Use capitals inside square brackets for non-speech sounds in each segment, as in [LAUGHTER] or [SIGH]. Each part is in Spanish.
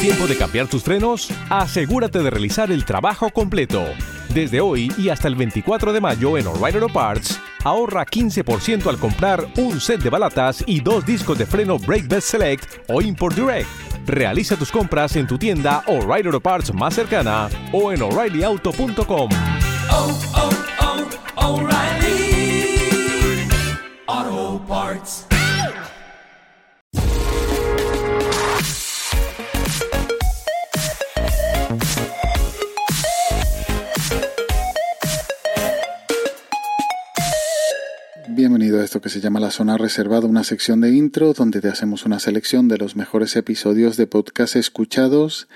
tiempo de cambiar tus frenos? Asegúrate de realizar el trabajo completo. Desde hoy y hasta el 24 de mayo en O'Reilly Auto Parts, ahorra 15% al comprar un set de balatas y dos discos de freno Brake Best Select o Import Direct. Realiza tus compras en tu tienda O'Reilly Auto Parts más cercana o en o'ReillyAuto.com. Bienvenido a esto que se llama La Zona Reservada, una sección de intro donde te hacemos una selección de los mejores episodios de podcast escuchados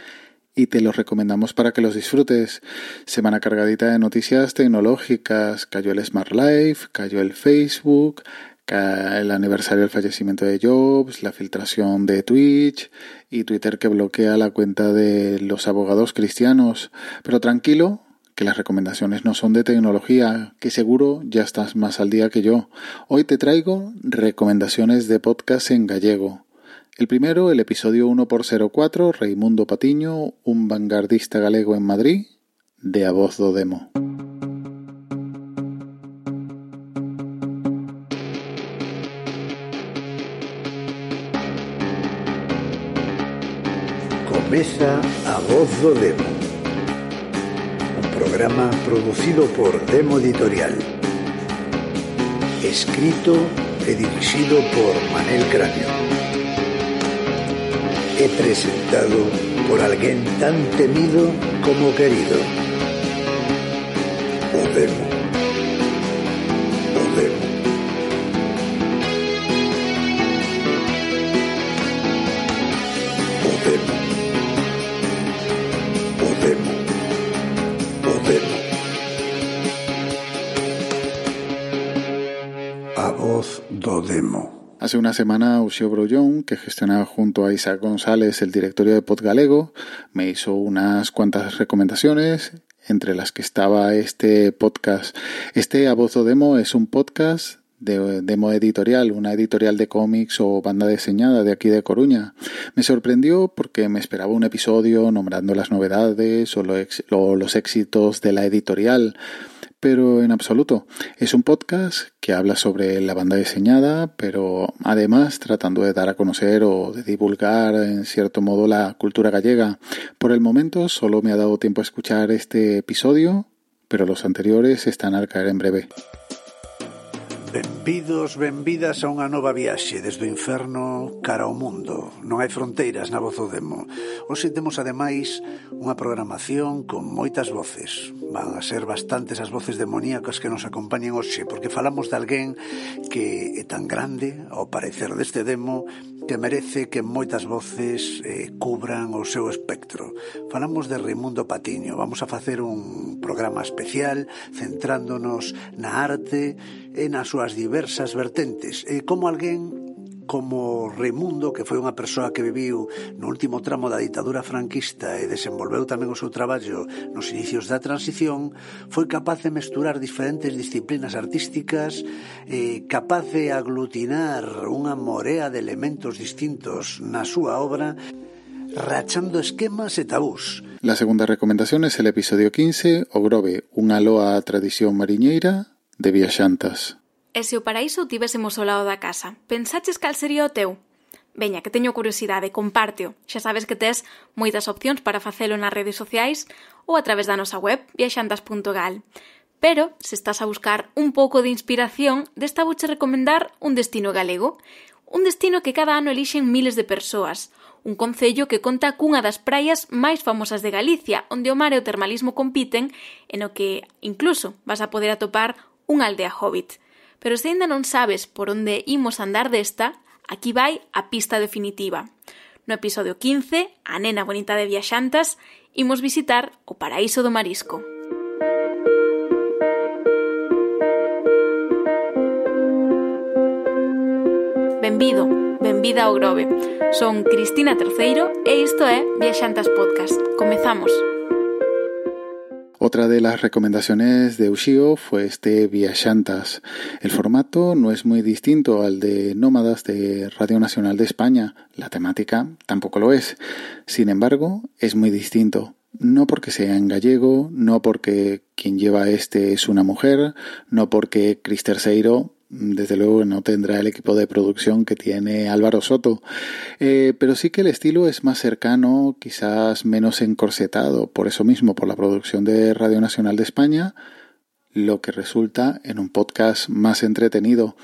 y te los recomendamos para que los disfrutes. Semana cargadita de noticias tecnológicas, cayó el Smart Life, cayó el Facebook, el aniversario del fallecimiento de Jobs, la filtración de Twitch y Twitter que bloquea la cuenta de los abogados cristianos. Pero tranquilo, que las recomendaciones no son de tecnología, que seguro ya estás más al día que yo. Hoy te traigo recomendaciones de podcast en gallego. El primero, el episodio 1x04, Raimundo Patiño, un vanguardista galego en Madrid, de A Voz do Demo. Comeza a Voz do Demo programa producido por Demo Editorial. Escrito e dirixido por Manel Cráneo E presentado por alguén tan temido como querido voz do Demo Hace una semana Uxio Brollón, que gestionaba junto a Isaac González el directorio de Podgalego, me hizo unas cuantas recomendaciones, entre las que estaba este podcast. Este A Voz do Demo es un podcast de demo editorial, una editorial de cómics o banda diseñada de aquí de Coruña. Me sorprendió porque me esperaba un episodio nombrando las novedades o los éxitos de la editorial, pero en absoluto. Es un podcast que habla sobre la banda diseñada, pero además tratando de dar a conocer o de divulgar en cierto modo la cultura gallega. Por el momento solo me ha dado tiempo a escuchar este episodio, pero los anteriores están al caer en breve. Benvidos, benvidas a unha nova viaxe desde o inferno cara ao mundo. Non hai fronteiras na voz do demo. Hoxe temos ademais unha programación con moitas voces. Van a ser bastantes as voces demoníacas que nos acompañen hoxe, porque falamos de alguén que é tan grande, ao parecer deste demo, que merece que moitas voces eh, cubran o seu espectro. Falamos de Raimundo Patiño. Vamos a facer un programa especial centrándonos na arte e nas súas diversas vertentes. E como alguén como Raimundo, que foi unha persoa que viviu no último tramo da ditadura franquista e desenvolveu tamén o seu traballo nos inicios da transición, foi capaz de mesturar diferentes disciplinas artísticas, eh, capaz de aglutinar unha morea de elementos distintos na súa obra, rachando esquemas e tabús. La segunda recomendación es el episodio 15, O Grove, unha loa á tradición mariñeira, de viaxantas. E se o paraíso tivésemos ao lado da casa, pensaches cal sería o teu? Veña, que teño curiosidade, compárteo. Xa sabes que tes moitas opcións para facelo nas redes sociais ou a través da nosa web viaxantas.gal. Pero, se estás a buscar un pouco de inspiración, desta vouche recomendar un destino galego. Un destino que cada ano elixen miles de persoas, un concello que conta cunha das praias máis famosas de Galicia, onde o mar e o termalismo compiten, e no que incluso vas a poder atopar unha aldea hobbit. Pero se ainda non sabes por onde imos andar desta, aquí vai a pista definitiva. No episodio 15, a nena bonita de viaxantas, imos visitar o paraíso do marisco. Benvido, benvida ao Grove. Son Cristina Terceiro e isto é Viaxantas Podcast. Comezamos. Comezamos. Otra de las recomendaciones de Ushio fue este Viajantas. El formato no es muy distinto al de Nómadas de Radio Nacional de España. La temática tampoco lo es. Sin embargo, es muy distinto. No porque sea en gallego, no porque quien lleva este es una mujer, no porque Cris Terceiro desde luego no tendrá el equipo de producción que tiene Álvaro Soto, eh, pero sí que el estilo es más cercano, quizás menos encorsetado, por eso mismo, por la producción de Radio Nacional de España, lo que resulta en un podcast más entretenido,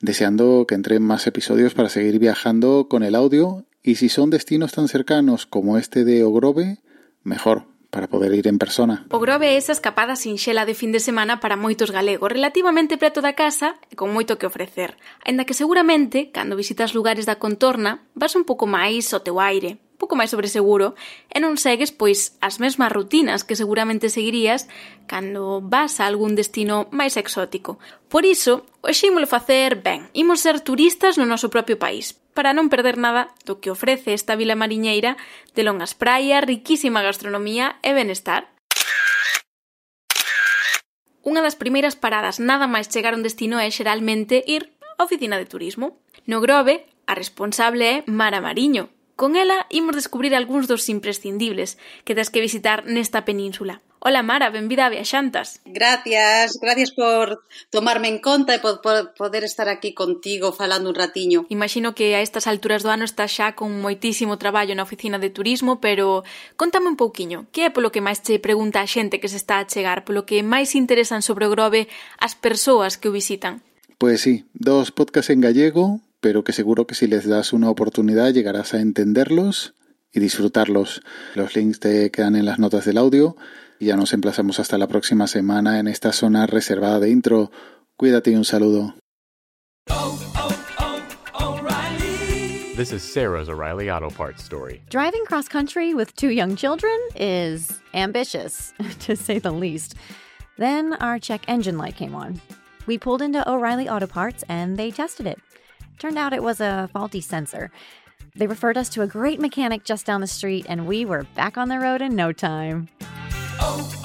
deseando que entren más episodios para seguir viajando con el audio y si son destinos tan cercanos como este de Ogrove, mejor, para poder ir en persona. O Grove é esa escapada sinxela de fin de semana para moitos galegos, relativamente preto da casa e con moito que ofrecer. Ainda que seguramente, cando visitas lugares da contorna, vas un pouco máis ao teu aire un pouco máis sobre seguro e non segues pois as mesmas rutinas que seguramente seguirías cando vas a algún destino máis exótico. Por iso, hoxe ímolo facer ben. Imos ser turistas no noso propio país, para non perder nada do que ofrece esta vila mariñeira de longas praias, riquísima gastronomía e benestar. Unha das primeiras paradas nada máis chegar a un destino é xeralmente ir á oficina de turismo. No Grove, a responsable é Mara Mariño, Con ela imos descubrir algúns dos imprescindibles que tes que visitar nesta península. Ola Mara, benvida a Viaxantas. Gracias, gracias por tomarme en conta e por, por poder estar aquí contigo falando un ratiño. Imagino que a estas alturas do ano estás xa con moitísimo traballo na oficina de turismo, pero contame un pouquiño, que é polo que máis che pregunta a xente que se está a chegar, polo que máis interesan sobre o Grove as persoas que o visitan? Pois sí, dos podcast en gallego, pero que seguro que si les das una oportunidad llegarás a entenderlos y disfrutarlos. Los links te quedan en las notas del audio y ya nos emplazamos hasta la próxima semana en esta zona reservada de intro. Cuídate y un saludo. This is Sarah's O'Reilly Auto Parts story. Driving cross country with two young children is ambitious, [LAUGHS] to say the least. Then our check engine light came on. We pulled into O'Reilly Auto Parts and they tested it. Turned out it was a faulty sensor. They referred us to a great mechanic just down the street, and we were back on the road in no time. oh.